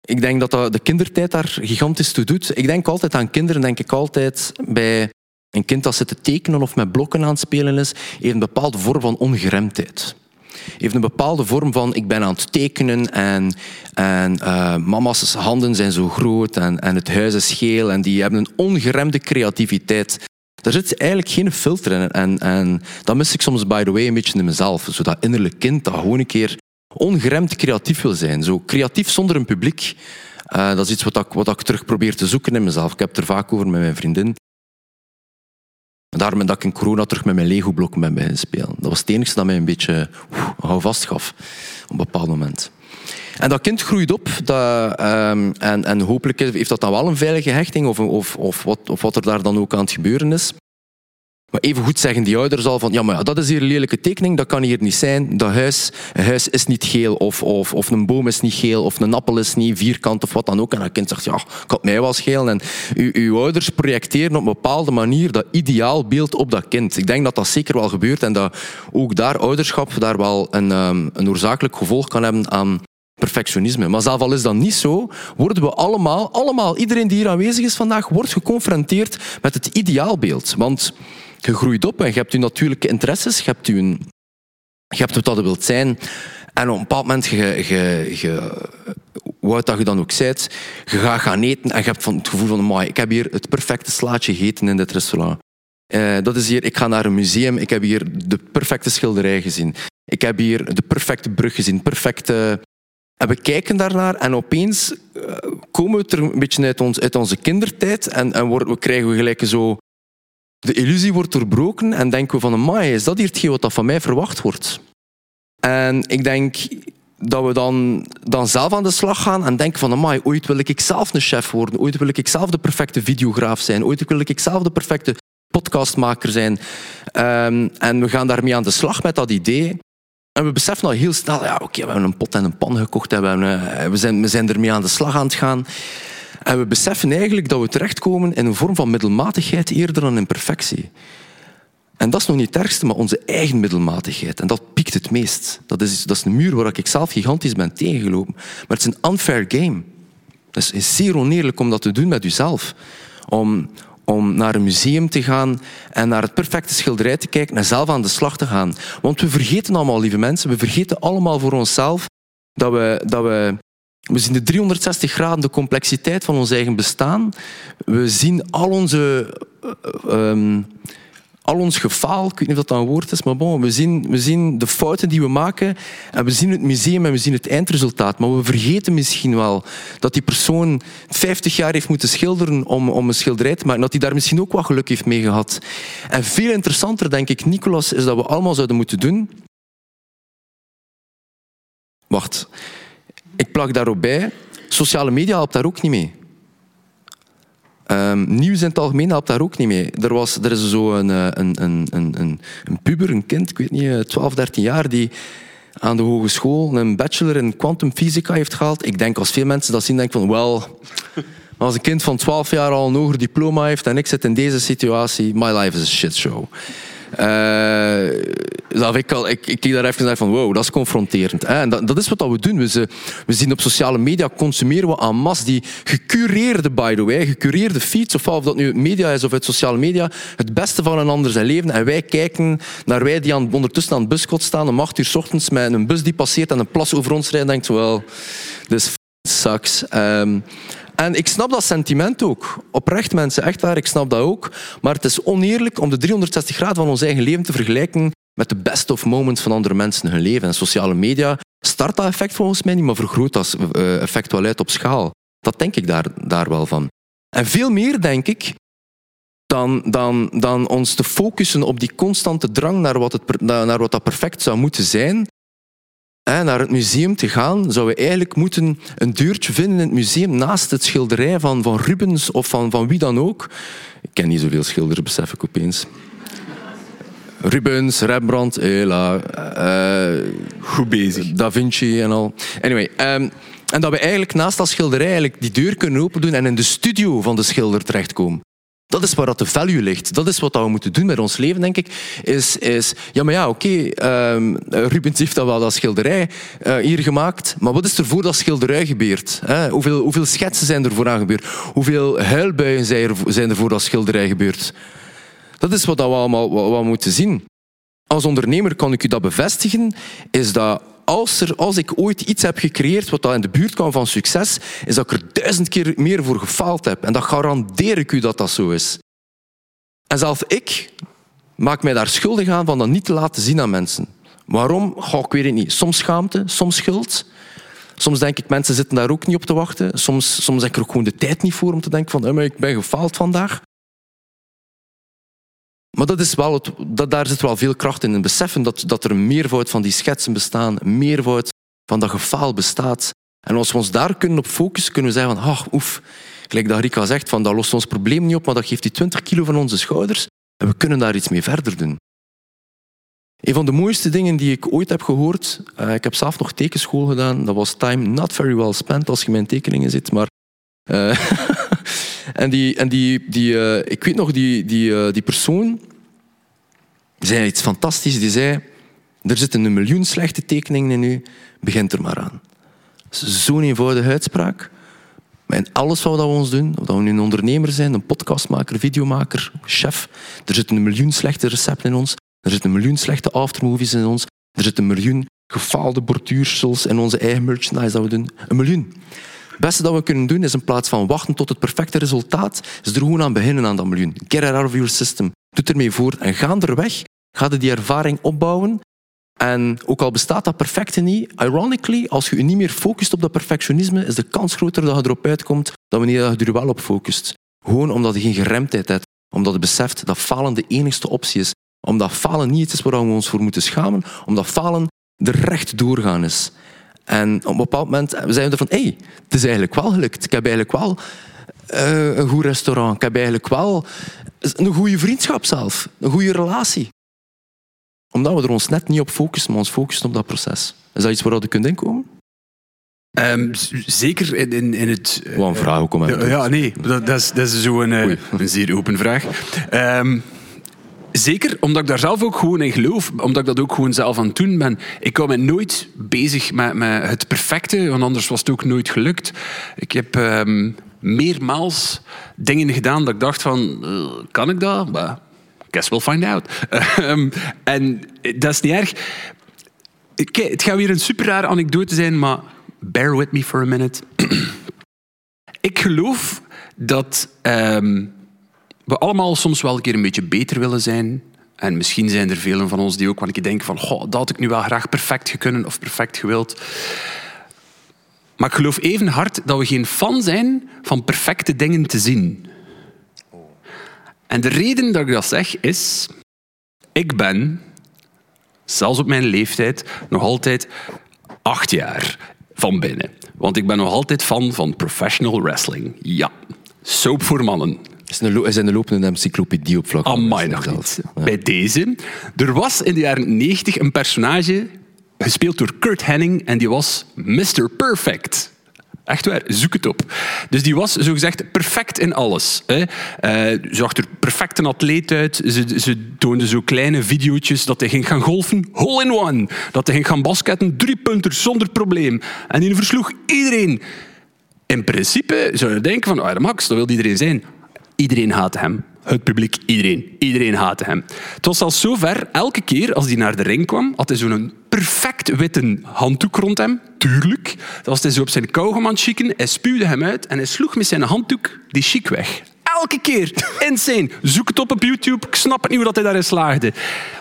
Ik denk dat de kindertijd daar gigantisch toe doet. Ik denk altijd aan kinderen, denk ik altijd bij een kind dat zit te tekenen of met blokken aan het spelen is, heeft een bepaalde vorm van ongeremdheid heeft een bepaalde vorm van ik ben aan het tekenen en, en uh, mama's handen zijn zo groot en, en het huis is geel en die hebben een ongeremde creativiteit. Daar zit eigenlijk geen filter in. En, en dat mis ik soms, by the way, een beetje in mezelf. Zo dat innerlijk kind dat gewoon een keer ongeremd creatief wil zijn. Zo creatief zonder een publiek. Uh, dat is iets wat ik, wat ik terug probeer te zoeken in mezelf. Ik heb het er vaak over met mijn vriendin. Daarom dat ik in corona terug met mijn Lego-blokken ben beginnen spelen. Dat was het enige dat mij een beetje houvast gaf op een bepaald moment. En dat kind groeit op dat, um, en, en hopelijk heeft dat dan wel een veilige hechting of, of, of, wat, of wat er daar dan ook aan het gebeuren is. Maar even goed zeggen die ouders al van, ja, maar dat is hier een lelijke tekening, dat kan hier niet zijn. Dat huis, huis is niet geel, of, of, of een boom is niet geel, of een appel is niet vierkant, of wat dan ook. En dat kind zegt, ja, ik mij wel schelen. En uw, uw ouders projecteren op een bepaalde manier dat ideaalbeeld op dat kind. Ik denk dat dat zeker wel gebeurt en dat ook daar ouderschap daar wel een, um, een oorzakelijk gevolg kan hebben aan perfectionisme. Maar zelfs al is dat niet zo, worden we allemaal, allemaal, iedereen die hier aanwezig is vandaag, wordt geconfronteerd met het ideaalbeeld. Want je groeit op en je hebt je natuurlijke interesses, je hebt, je, je hebt wat dat wilt zijn. En op een bepaald moment, je, je, je, wat dat je dan ook zijt, je gaat gaan eten en je hebt van het gevoel van, ik heb hier het perfecte slaatje gegeten in dit restaurant. Uh, dat is hier, ik ga naar een museum, ik heb hier de perfecte schilderij gezien. Ik heb hier de perfecte brug gezien, perfecte... En we kijken daarnaar en opeens uh, komen we er een beetje uit, ons, uit onze kindertijd en, en we krijgen we gelijk zo de illusie wordt doorbroken en denken we van, amai, is dat hier hetgeen wat van mij verwacht wordt? En ik denk dat we dan, dan zelf aan de slag gaan en denken van, amai, ooit wil ik zelf een chef worden, ooit wil ik zelf de perfecte videograaf zijn, ooit wil ik zelf de perfecte podcastmaker zijn. Ehm, en we gaan daarmee aan de slag met dat idee. En we beseffen al heel snel, ja, oké, we hebben een pot en een pan gekocht en we, hebben, eh, we, zijn, we zijn ermee aan de slag aan het gaan. En we beseffen eigenlijk dat we terechtkomen in een vorm van middelmatigheid eerder dan in perfectie. En dat is nog niet het ergste, maar onze eigen middelmatigheid. En dat piekt het meest. Dat is, dat is een muur waar ik zelf gigantisch ben tegengelopen. Maar het is een unfair game. Het is zeer oneerlijk om dat te doen met jezelf. Om, om naar een museum te gaan en naar het perfecte schilderij te kijken en zelf aan de slag te gaan. Want we vergeten allemaal, lieve mensen, we vergeten allemaal voor onszelf dat we, dat we we zien de 360 graden de complexiteit van ons eigen bestaan. We zien al onze um, al ons gefaal, ik weet niet of dat een woord is, maar bon, we, zien, we zien de fouten die we maken en we zien het museum en we zien het eindresultaat. Maar we vergeten misschien wel dat die persoon 50 jaar heeft moeten schilderen om, om een schilderij te maken. Dat hij daar misschien ook wat geluk heeft mee gehad. En veel interessanter, denk ik, Nicolas, is dat we allemaal zouden moeten doen. Wacht, ik plak daarop bij. Sociale media helpt daar ook niet mee. Um, nieuws in het algemeen helpt daar ook niet mee. Er, was, er is zo een, eh, een, een, een, een puber, een kind, ik weet niet, 12, eh, 13 jaar, die aan de hogeschool een bachelor in kwantumfysica heeft gehaald. Ik denk als veel mensen dat zien, denk van, wel, als een kind van 12 jaar al een hoger diploma heeft en ik zit in deze situatie, my life is a shit show. Dat ik, al, ik, ik keek daar even naar van wow, dat is confronterend. En dat, dat is wat we doen. We, we zien op sociale media, consumeren we aan mas die gecureerde, by the way, gecureerde feeds, of dat nu media is of uit sociale media, het beste van een ander zijn leven. En wij kijken naar wij die aan, ondertussen aan het buskot staan om acht uur s ochtends met een bus die passeert en een plas over ons rijdt en denkt, well, this sucks. Um, en ik snap dat sentiment ook. Oprecht mensen, echt waar, ik snap dat ook. Maar het is oneerlijk om de 360 graden van ons eigen leven te vergelijken met de best of moments van andere mensen hun leven. En sociale media start dat effect volgens mij niet, maar vergroot dat eh, effect wel uit op schaal. Dat denk ik daar, daar wel van. En veel meer, denk ik, dan, dan, dan ons te focussen op die constante drang naar wat, het, naar wat dat perfect zou moeten zijn, naar het museum te gaan, zouden we eigenlijk moeten een deurtje vinden in het museum naast het schilderij van, van Rubens of van, van wie dan ook. Ik ken niet zoveel schilders, besef ik opeens. Rubens, Rembrandt, Ela, uh, goed bezig. Da Vinci en al. Anyway, um, en dat we eigenlijk naast dat schilderij eigenlijk die deur kunnen open doen en in de studio van de schilder terechtkomen. Dat is waar dat de value ligt. Dat is wat we moeten doen met ons leven, denk ik. Is, is ja, maar ja, oké, okay, um, Rubens heeft dat wel dat schilderij uh, hier gemaakt. Maar wat is er voor dat schilderij gebeurd? Hè? Hoeveel, hoeveel schetsen zijn er vooraan gebeurd? Hoeveel huilbuien zijn er, zijn er voor dat schilderij gebeurd? Dat is wat we allemaal wat moeten zien. Als ondernemer kan ik u dat bevestigen, is dat als, er, als ik ooit iets heb gecreëerd wat in de buurt kwam van succes, is dat ik er duizend keer meer voor gefaald heb. En dat garandeer ik u dat dat zo is. En zelf ik maak mij daar schuldig aan van dat niet te laten zien aan mensen. Waarom? Goh, ik weet het niet. Soms schaamte, soms schuld. Soms denk ik, mensen zitten daar ook niet op te wachten. Soms, soms heb ik er ook gewoon de tijd niet voor om te denken van, ik ben gefaald vandaag. Maar dat is wel het, dat, daar zit wel veel kracht in. En beseffen dat, dat er een meervoud van die schetsen bestaan, meervoud van dat gefaal bestaat. En als we ons daar kunnen op focussen, kunnen we zeggen van, ach, oef, gelijk dat Rika zegt, van, dat lost ons probleem niet op, maar dat geeft die 20 kilo van onze schouders en we kunnen daar iets mee verder doen. Een van de mooiste dingen die ik ooit heb gehoord, uh, ik heb zelf nog tekenschool gedaan, dat was time not very well spent als je mijn tekeningen zit, maar uh, En, die, en die, die, uh, ik weet nog, die, die, uh, die persoon zei iets fantastisch. Die zei, er zitten een miljoen slechte tekeningen in u, begint er maar aan. Zo'n eenvoudige uitspraak. In alles wat we ons doen, of dat we nu een ondernemer zijn, een podcastmaker, videomaker, chef, er zitten een miljoen slechte recepten in ons, er zitten een miljoen slechte aftermovies in ons, er zitten een miljoen gefaalde borduursels in onze eigen merchandise dat we doen. Een miljoen. Het beste dat we kunnen doen is in plaats van wachten tot het perfecte resultaat, is er gewoon aan beginnen aan dat miljoen. Get it out of your system. Doe ermee voort en ga er weg. Ga die ervaring opbouwen. En ook al bestaat dat perfecte niet, ironically, als je je niet meer focust op dat perfectionisme, is de kans groter dat je erop uitkomt dan wanneer je er wel op focust. Gewoon omdat je geen geremdheid hebt. Omdat je beseft dat falen de enigste optie is. Omdat falen niet iets is waar we ons voor moeten schamen. Omdat falen de recht doorgaan is. En op een bepaald moment zijn we er van, hé, hey, het is eigenlijk wel gelukt. Ik heb eigenlijk wel eh, een goed restaurant. Ik heb eigenlijk wel een goede vriendschap zelf. Een goede relatie. Omdat we er ons net niet op focussen, maar ons focussen op dat proces. Is dat iets waar je kunt inkomen? Um, zeker in, in, in het... Gewoon een vraag, ook om ja, ja, nee, dat, dat, is, dat is zo'n uh, een zeer open vraag. Um, Zeker, omdat ik daar zelf ook gewoon in geloof. Omdat ik dat ook gewoon zelf aan het doen ben. Ik hou me nooit bezig met, met het perfecte, want anders was het ook nooit gelukt. Ik heb um, meermaals dingen gedaan dat ik dacht van... Uh, kan ik dat? Guess we'll find out. um, en dat is niet erg. Kijk, het gaat weer een super rare anekdote zijn, maar bear with me for a minute. ik geloof dat... Um, we allemaal soms wel een keer een beetje beter willen zijn. En misschien zijn er velen van ons die ook wel een keer denken van dat had ik nu wel graag perfect gekunnen of perfect gewild. Maar ik geloof even hard dat we geen fan zijn van perfecte dingen te zien. En de reden dat ik dat zeg is... Ik ben, zelfs op mijn leeftijd, nog altijd acht jaar van binnen. Want ik ben nog altijd fan van professional wrestling. Ja, soap voor mannen is een, de lopende encyclopedie op vlak Amai, nog niet. Bij deze. Er was in de jaren 90 een personage gespeeld door Kurt Henning en die was Mr. Perfect. Echt waar, zoek het op. Dus die was zogezegd perfect in alles. Hè. Uh, zag er perfect een atleet uit. Ze, ze toonde zo kleine video's dat hij ging gaan golfen, hole in one. Dat hij ging gaan basketten, drie punten zonder probleem. En die versloeg iedereen. In principe zou je denken van, oh, Max, dat wil iedereen zijn. Iedereen haatte hem. Het publiek, iedereen. Iedereen haatte hem. Het was al zover, elke keer als hij naar de ring kwam, had hij zo'n perfect witte handdoek rond hem. Tuurlijk. Dat was hij zo op zijn kauwgom aan chicken. Hij spuwde hem uit en hij sloeg met zijn handdoek die chic weg. Elke keer. Insane. Zoek het op op YouTube. Ik snap het niet hoe dat hij daarin slaagde.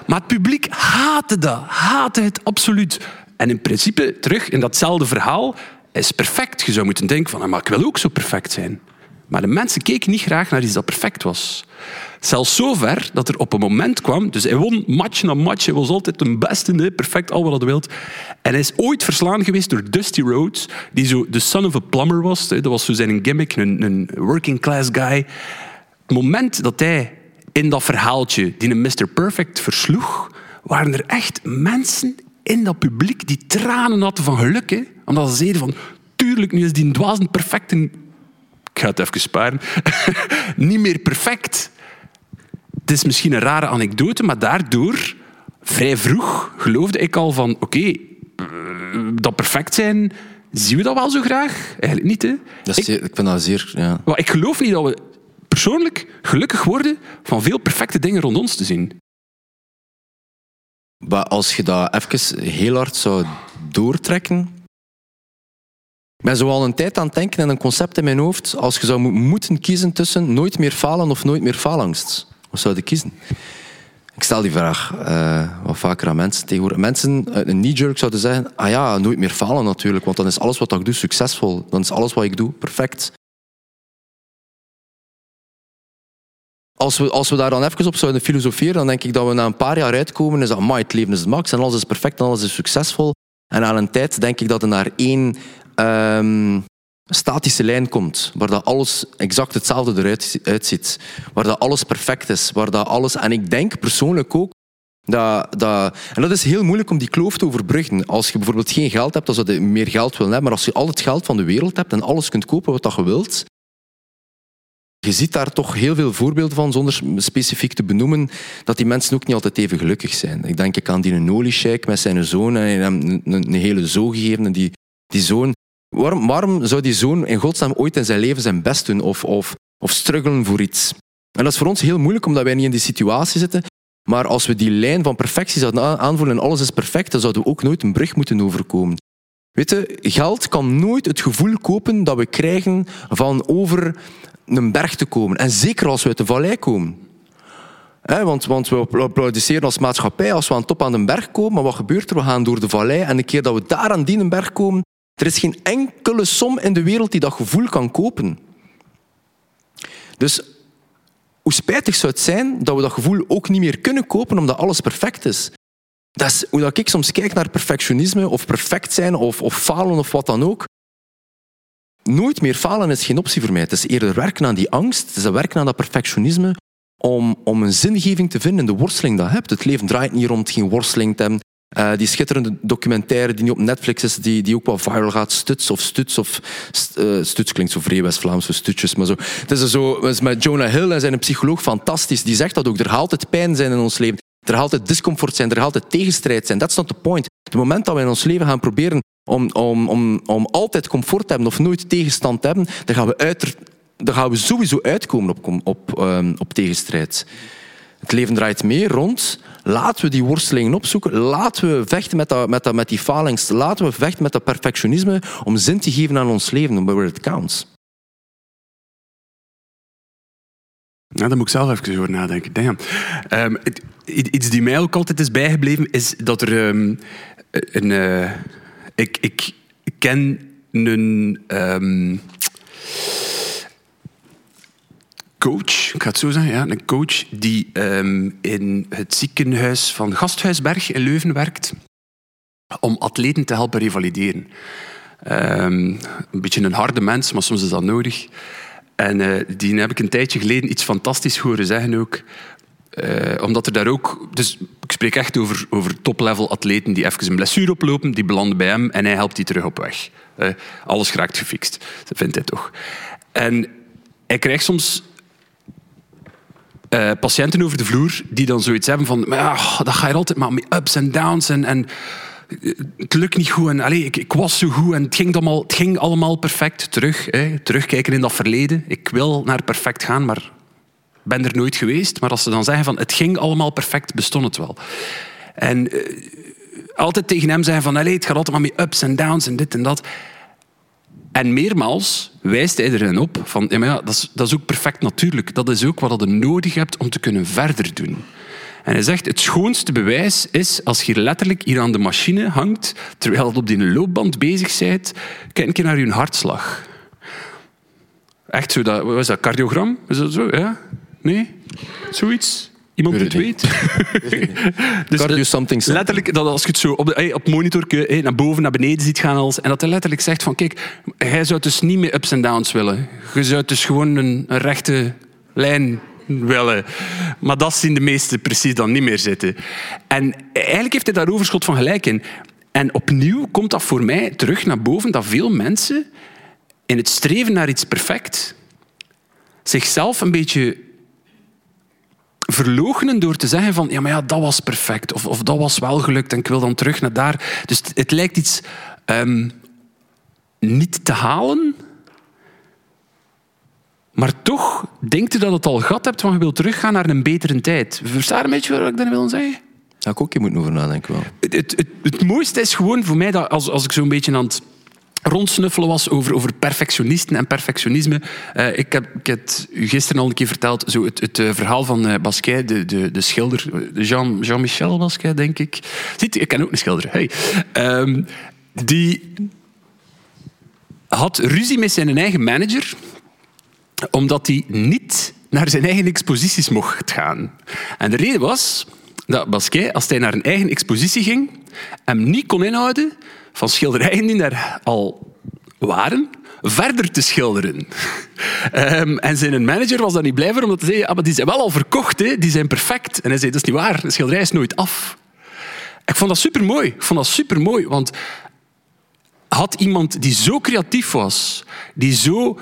Maar het publiek haatte dat. Haatte het absoluut. En in principe, terug in datzelfde verhaal, is perfect. Je zou moeten denken van, ah, maar ik wil ook zo perfect zijn. Maar de mensen keken niet graag naar iets dat perfect was. Zelfs zover dat er op een moment kwam, dus hij won match na match, hij was altijd de beste, perfect, al wat hij wilt. En hij is ooit verslaan geweest door Dusty Rhodes, die zo de son of a plumber was. Dat was zo zijn gimmick, een, een working class guy. Het moment dat hij in dat verhaaltje die een Mr. Perfect versloeg, waren er echt mensen in dat publiek die tranen hadden van geluk. Hè? Omdat ze zeiden van, tuurlijk, nu is die dwazend perfecte ik ga het even sparen, niet meer perfect. Het is misschien een rare anekdote, maar daardoor, vrij vroeg, geloofde ik al van, oké, eh, dat perfect zijn, zien we dat wel zo graag? Eigenlijk niet, hè? Dat is, ik, ik vind dat zeer... Ja. Maar ik geloof niet dat we persoonlijk gelukkig worden van veel perfecte dingen rond ons te zien. Maar als je dat even heel hard zou doortrekken, ik ben zo al een tijd aan het denken en een concept in mijn hoofd. Als je zou moeten kiezen tussen nooit meer falen of nooit meer faalangst. Wat zou je kiezen? Ik stel die vraag uh, wat vaker aan mensen tegenwoordig. Mensen uit een knee-jerk zouden zeggen, ah ja, nooit meer falen natuurlijk, want dan is alles wat ik doe succesvol. Dan is alles wat ik doe perfect. Als we, als we daar dan even op zouden filosoferen, dan denk ik dat we na een paar jaar uitkomen, is dat, het leven is het max en alles is perfect en alles is succesvol. En aan een tijd denk ik dat er naar één um, statische lijn komt, waar dat alles exact hetzelfde eruit uitziet, waar dat alles perfect is, waar dat alles... En ik denk persoonlijk ook dat, dat, en dat is heel moeilijk om die kloof te overbruggen. Als je bijvoorbeeld geen geld hebt, zou je meer geld willen hebben. Maar als je al het geld van de wereld hebt en alles kunt kopen wat je wilt, je ziet daar toch heel veel voorbeelden van, zonder specifiek te benoemen, dat die mensen ook niet altijd even gelukkig zijn. Ik denk aan die Noli-sheik met zijn zoon en een, hele zo gegeven. En die, die zoon Waarom, waarom zou die zoon in godsnaam ooit in zijn leven zijn best doen of, of, of struggelen voor iets? En dat is voor ons heel moeilijk omdat wij niet in die situatie zitten. Maar als we die lijn van perfectie zouden aanvoelen en alles is perfect, dan zouden we ook nooit een brug moeten overkomen. Weet geld kan nooit het gevoel kopen dat we krijgen van over een berg te komen. En zeker als we uit de vallei komen. want, want we applaudisseren als maatschappij als we aan top aan de berg komen. Maar wat gebeurt er? We gaan door de vallei. En een keer dat we daar aan die berg komen, er is geen enkele som in de wereld die dat gevoel kan kopen. Dus hoe spijtig zou het zijn dat we dat gevoel ook niet meer kunnen kopen omdat alles perfect is. Dat is hoe dat ik soms kijk naar perfectionisme of perfect zijn of, of falen of wat dan ook. nooit meer falen is geen optie voor mij. Het is eerder werken aan die angst, het is werken aan dat perfectionisme om, om een zingeving te vinden in de worsteling dat je hebt. Het leven draait niet rond geen worsteling te. Uh, die schitterende documentaire die nu op Netflix is, die, die ook wel viral gaat, Stuts of Stuts of uh, Stuts klinkt zo vrij West-Vlaams, stutjes, maar zo. Het is zo, met Jonah Hill en zijn psycholoog fantastisch. Die zegt dat ook. Er gaat altijd pijn zijn in ons leven. Er gaat altijd discomfort zijn. Er gaat altijd tegenstrijd zijn. That's not the point. Het moment dat we in ons leven gaan proberen om, om, om, om altijd comfort te hebben of nooit tegenstand te hebben, dan gaan we, gaan we sowieso uitkomen op, op, um, op tegenstrijd. Het leven draait meer rond. Laten we die worstelingen opzoeken. Laten we vechten met, dat, met, dat, met die falings. Laten we vechten met dat perfectionisme om zin te geven aan ons leven, where it counts. Ja, daar moet ik zelf even over nadenken. Damn. Um, iets die mij ook altijd is bijgebleven, is dat er um, een... Uh, ik, ik ken een... Um, coach, ik ga het zo zeggen, ja, een coach die um, in het ziekenhuis van Gasthuisberg in Leuven werkt om atleten te helpen revalideren. Um, een beetje een harde mens, maar soms is dat nodig. En uh, die heb ik een tijdje geleden iets fantastisch horen zeggen ook. Uh, omdat er daar ook... Dus ik spreek echt over, over top-level atleten die even een blessure oplopen, die belanden bij hem en hij helpt die terug op weg. Uh, alles geraakt gefixt. Dat vindt hij toch. En hij krijgt soms uh, patiënten over de vloer die dan zoiets hebben van ja, dat ga je altijd maar met ups en downs en, en het lukt niet goed en allez, ik, ik, was zo goed en het ging, allemaal, het ging allemaal perfect terug. Hè, terugkijken in dat verleden. Ik wil naar perfect gaan, maar ben er nooit geweest. Maar als ze dan zeggen van het ging allemaal perfect, bestond het wel. En uh, altijd tegen hem zeggen van allez, het gaat altijd maar met ups en downs en dit en dat. En meermaals wijst hij erin op van ja, maar ja, dat, is, dat is ook perfect natuurlijk. Dat is ook wat je nodig hebt om te kunnen verder doen. En hij zegt, het schoonste bewijs is als je letterlijk hier aan de machine hangt, terwijl je op die loopband bezig bent, kijk keer naar je hartslag. Echt zo, dat, wat is dat, cardiogram? Is dat zo? Ja? Nee? Zoiets? Iemand die het weet? dus something letterlijk, dat als je het zo op, de, op monitor naar boven, naar beneden ziet gaan, als, en dat hij letterlijk zegt van, kijk, hij zou dus niet meer ups en downs willen. Je zou dus gewoon een, een rechte lijn willen. Maar dat zien de meesten precies dan niet meer zitten. En eigenlijk heeft hij daar overschot van gelijk in. En opnieuw komt dat voor mij terug naar boven dat veel mensen in het streven naar iets perfect zichzelf een beetje verloochenen door te zeggen van ja, maar ja, dat was perfect of, of dat was wel gelukt en ik wil dan terug naar daar. Dus het, lijkt iets um, niet te halen, maar toch denkt u dat het al gehad hebt, want je wilt teruggaan naar een betere tijd. Versta een beetje wat ik daar wil zeggen? Daar ik ook je moet over nadenken wel. Het, het, het, het mooiste is gewoon voor mij dat als, als ik zo'n beetje aan het rondsnuffelen was over, over perfectionisten en perfectionisme. Uh, ik, heb, ik heb u gisteren al een keer verteld, zo het, het uh, verhaal van uh, Basquiat, de, de, de schilder, Jean, Jean-Michel Basquiat, denk ik. Ziet, ik ken ook een schilder. Hey. Um, die had ruzie met zijn eigen manager, omdat hij niet naar zijn eigen exposities mocht gaan. En de reden was dat Basquiat, als hij naar een eigen expositie ging, hem niet kon inhouden van schilderijen die daar al waren, verder te schilderen. um, en zijn manager was daar niet blij voor, omdat hij zei, ah, maar die zijn wel al verkocht, hè? die zijn perfect. En hij zei, dat is niet waar, de schilderij is nooit af. Ik vond dat supermooi. Ik vond dat supermooi, want had iemand die zo creatief was, die zo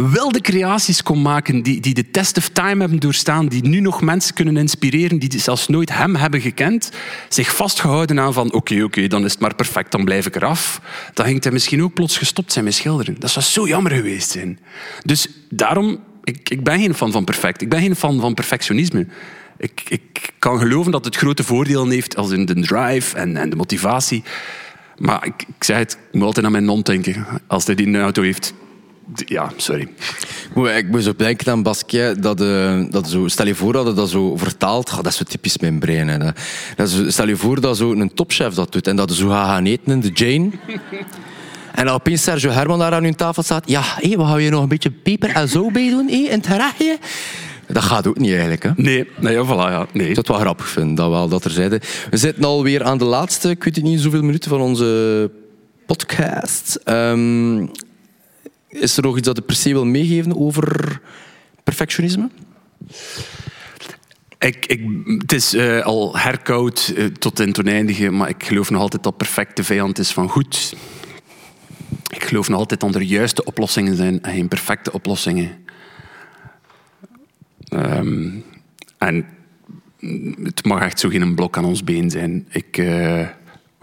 wilde creaties kon maken die, die de test of time hebben doorstaan, die nu nog mensen kunnen inspireren die zelfs nooit hem hebben gekend, zich vastgehouden aan van oké, oké, dan is het maar perfect, dan blijf ik eraf. Dan ging hij misschien ook plots gestopt zijn met schilderen. Dat zou zo jammer geweest zijn. Dus daarom, ik, ik ben geen fan van perfect. Ik ben geen fan van perfectionisme. Ik, ik kan geloven dat het grote voordelen heeft als in de drive en, en de motivatie. Maar ik, ik zei het, ik moet altijd aan mijn non denken als hij die auto heeft. Ja, sorry. Ik moet zo denken aan Basquiat. Dat, uh, dat zo, stel je voor dat dat zo vertaalt. dat is zo typisch mijn brein. Hè. Dat, stel je voor dat zo een topchef dat doet. En dat zo gaan eten in de Jane. En dan opeens Sergio Herman daar aan hun tafel staat. Ja, hé, we gaan je nog een beetje peper en zo bij doen hé, in het gerechtje. Dat gaat ook niet eigenlijk. Hè? Nee, nee voilà, ja. nee. Dat wel grappig vind, dat wel, dat er zeiden. We zitten alweer aan de laatste, ik weet niet, zoveel minuten van onze podcast. Um, is er nog iets dat je per se wil meegeven over perfectionisme? Ik, ik, het is uh, al herkoud uh, tot in oneindige, maar ik geloof nog altijd dat perfecte vijand is van goed. Ik geloof nog altijd dat er juiste oplossingen zijn en geen perfecte oplossingen. Um, en het mag echt zo geen blok aan ons been zijn. Ik uh,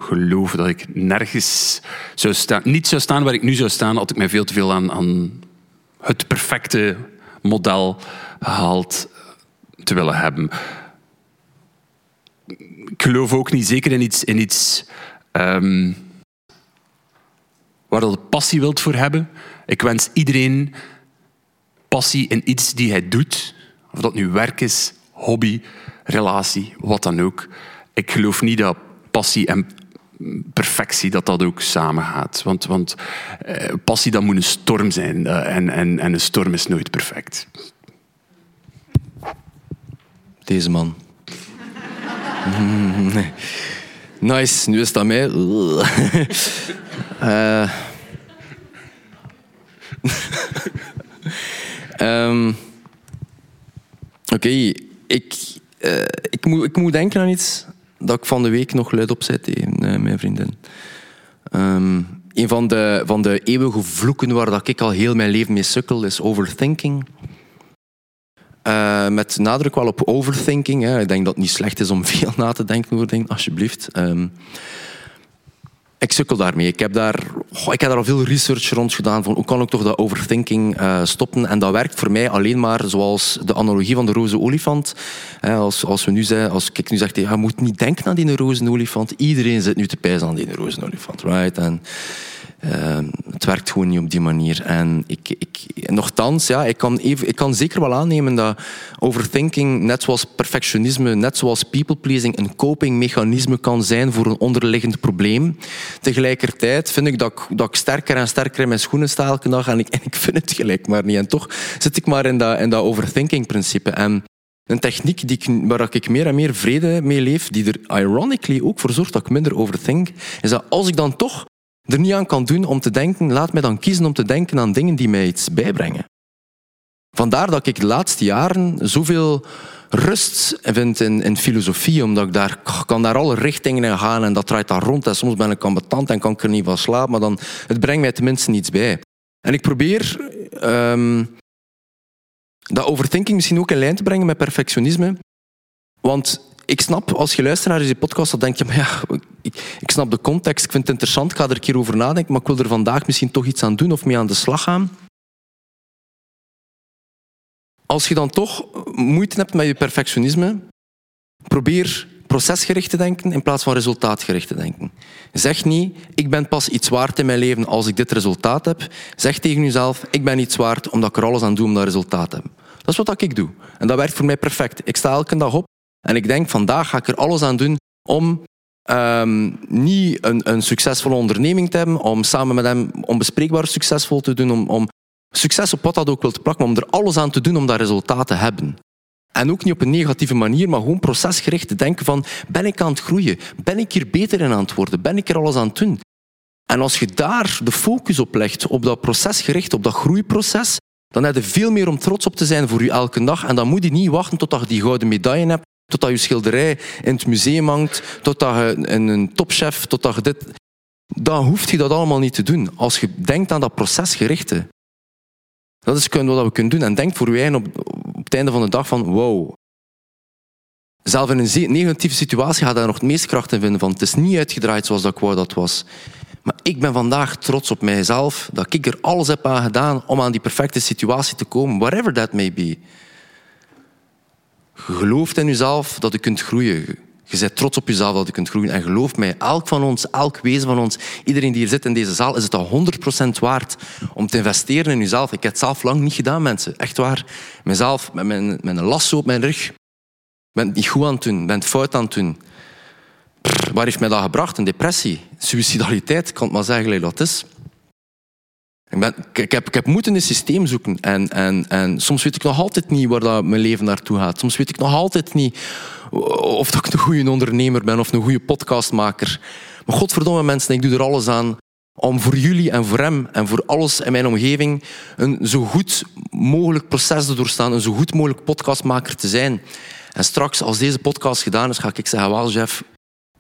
geloof dat ik nergens zou staan, niet zou staan waar ik nu zou staan, had ik mij veel te veel aan, aan het perfecte model gehaald te willen hebben. Ik geloof ook niet zeker in iets, in iets um, waar je passie wilt voor hebben. Ik wens iedereen passie in iets die hij doet. Of dat nu werk is, hobby, relatie, wat dan ook. Ik geloof niet dat passie en perfectie, dat dat ook samengaat. Want, want eh, passie, dat moet een storm zijn. Uh, en, en, en een storm is nooit perfect. Deze man. nice, nu is dat mij. uh. um. Oké, ik, uh, ik, moet, ik moet denken aan iets dat ik van de week nog luid opzet tegen uh, mijn vriendin. Um, een van de, van de eeuwige vloeken waar dat ik al heel mijn leven mee sukkel is overthinking. Uh, met nadruk wel op overthinking. Hè. Ik denk dat het niet slecht is om veel na te denken over dingen, alsjeblieft. Um, ik sukkel daarmee. Ik heb daar, oh, ik heb daar al veel research rond gedaan van hoe kan ik toch dat overthinking uh, stoppen. En dat werkt voor mij alleen maar zoals de analogie van de roze olifant. als, als, we nu zeggen, als ik nu zeg, je moet niet denken aan die roze olifant. Iedereen zit nu te pijzen aan die roze olifant. Right? En, uh, het werkt gewoon niet op die manier. En ik, ik, nochtans, ja, ik, kan even, ik kan zeker wel aannemen dat overthinking, net zoals perfectionisme, net zoals people-pleasing, een copingmechanisme kan zijn voor een onderliggend probleem. Tegelijkertijd vind ik dat, ik dat ik sterker en sterker in mijn schoenen sta elke dag en ik, en ik vind het gelijk maar niet. En toch zit ik maar in dat, in dat overthinking-principe. En een techniek die ik, waar ik meer en meer vrede mee leef, die er ironically ook voor zorgt dat ik minder overthink, is dat als ik dan toch er niet aan kan doen om te denken, laat mij dan kiezen om te denken aan dingen die mij iets bijbrengen. Vandaar dat ik de laatste jaren zoveel rust vind in, in filosofie, omdat ik daar kan daar alle richtingen in gaan en dat draait daar rond. En soms ben ik ambetant en kan ik er niet van slapen, maar dan, het brengt mij tenminste niets bij. En ik probeer um, dat overthinking misschien ook in lijn te brengen met perfectionisme. Want ik snap, als je luistert naar deze podcast, dan denk je, maar ja, ik, snap de context, ik vind het interessant, ik ga er een keer over nadenken, maar ik wil er vandaag misschien toch iets aan doen of mee aan de slag gaan. Als je dan toch moeite hebt met je perfectionisme, probeer procesgericht te denken in plaats van resultaatgericht te denken. Zeg niet, ik ben pas iets waard in mijn leven als ik dit resultaat heb. Zeg tegen jezelf, ik ben iets waard omdat ik er alles aan doe om dat resultaat te hebben. Dat is wat ik doe. En dat werkt voor mij perfect. Ik sta elke dag op en ik denk, vandaag ga ik er alles aan doen om um, niet een, een, succesvolle onderneming te hebben, om samen met hem onbespreekbaar succesvol te doen, om, om succes op wat dat ook wil te plakken, om er alles aan te doen om dat resultaat te hebben. En ook niet op een negatieve manier, maar gewoon procesgericht te denken van, ben ik aan het groeien? Ben ik hier beter in aan het worden? Ben ik er alles aan het doen? En als je daar de focus op legt, op dat procesgericht, op dat groeiproces, dan heb je veel meer om trots op te zijn voor je elke dag. En dan moet je niet wachten tot je die gouden medaille hebt totdat je schilderij in het museum hangt, totdat je een topchef, totdat je dit... Dan hoeft je dat allemaal niet te doen. Als je denkt aan dat procesgerichte. Dat is wat we kunnen doen. En denk voor je eigen op, op het einde van de dag van wow. Zelf in een negatieve situatie ga je daar nog het meeste kracht in vinden van het is niet uitgedraaid zoals dat ik wou dat was. Maar ik ben vandaag trots op mijzelf dat ik er alles heb aan gedaan om aan die perfecte situatie te komen, whatever that may be. Gelooft in jezelf dat je kunt groeien. Je bent trots op jezelf dat je kunt groeien. En geloof mij, elk van ons, elk wezen van ons, iedereen die hier zit in deze zaal, is het al 100% waard om te investeren in jezelf. Ik heb het zelf lang niet gedaan, mensen. Echt waar. Mezelf, met mijn, met lasso op mijn rug. Ik ben het niet goed aan het doen, ben fout aan het doen. waar heeft mij dat gebracht? Een depressie, suicidaliteit, kan het maar zeggen dat is. Ik, ben, ik, heb, ik heb moeten een systeem zoeken. En, en, en soms weet ik nog altijd niet waar dat mijn leven naartoe gaat. Soms weet ik nog altijd niet of ik een goede ondernemer ben of een goede podcastmaker. Maar godverdomme mensen, ik doe er alles aan om voor jullie en voor hem en voor alles in mijn omgeving een zo goed mogelijk proces te doorstaan, een zo goed mogelijk podcastmaker te zijn. En straks, als deze podcast gedaan is, ga ik zeggen, wel Jeff,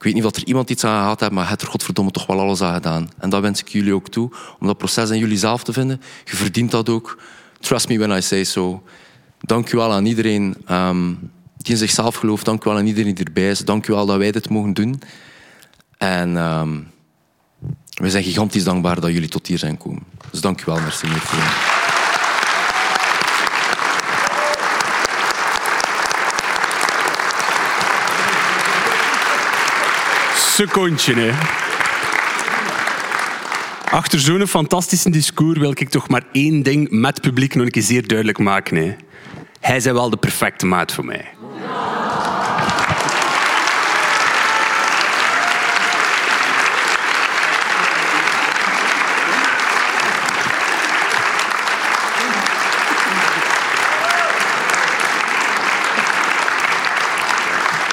ik weet niet of er iemand iets aan gehad heeft, maar je hebt er godverdomme toch wel alles aan gedaan. En dat wens ik jullie ook toe, om dat proces in jullie zelf te vinden. Je verdient dat ook. Trust me when I say so. Dank u wel aan iedereen um, die in zichzelf gelooft. Dank u wel aan iedereen die erbij is. Dank u wel dat wij dit mogen doen. En um, we zijn gigantisch dankbaar dat jullie tot hier zijn gekomen. Dus dank u wel, merci Secondje, hè. Achter zo'n fantastische discours wil ik toch maar één ding met publiek nog een keer zeer duidelijk maken. Hè. Hij is wel de perfecte maat voor mij.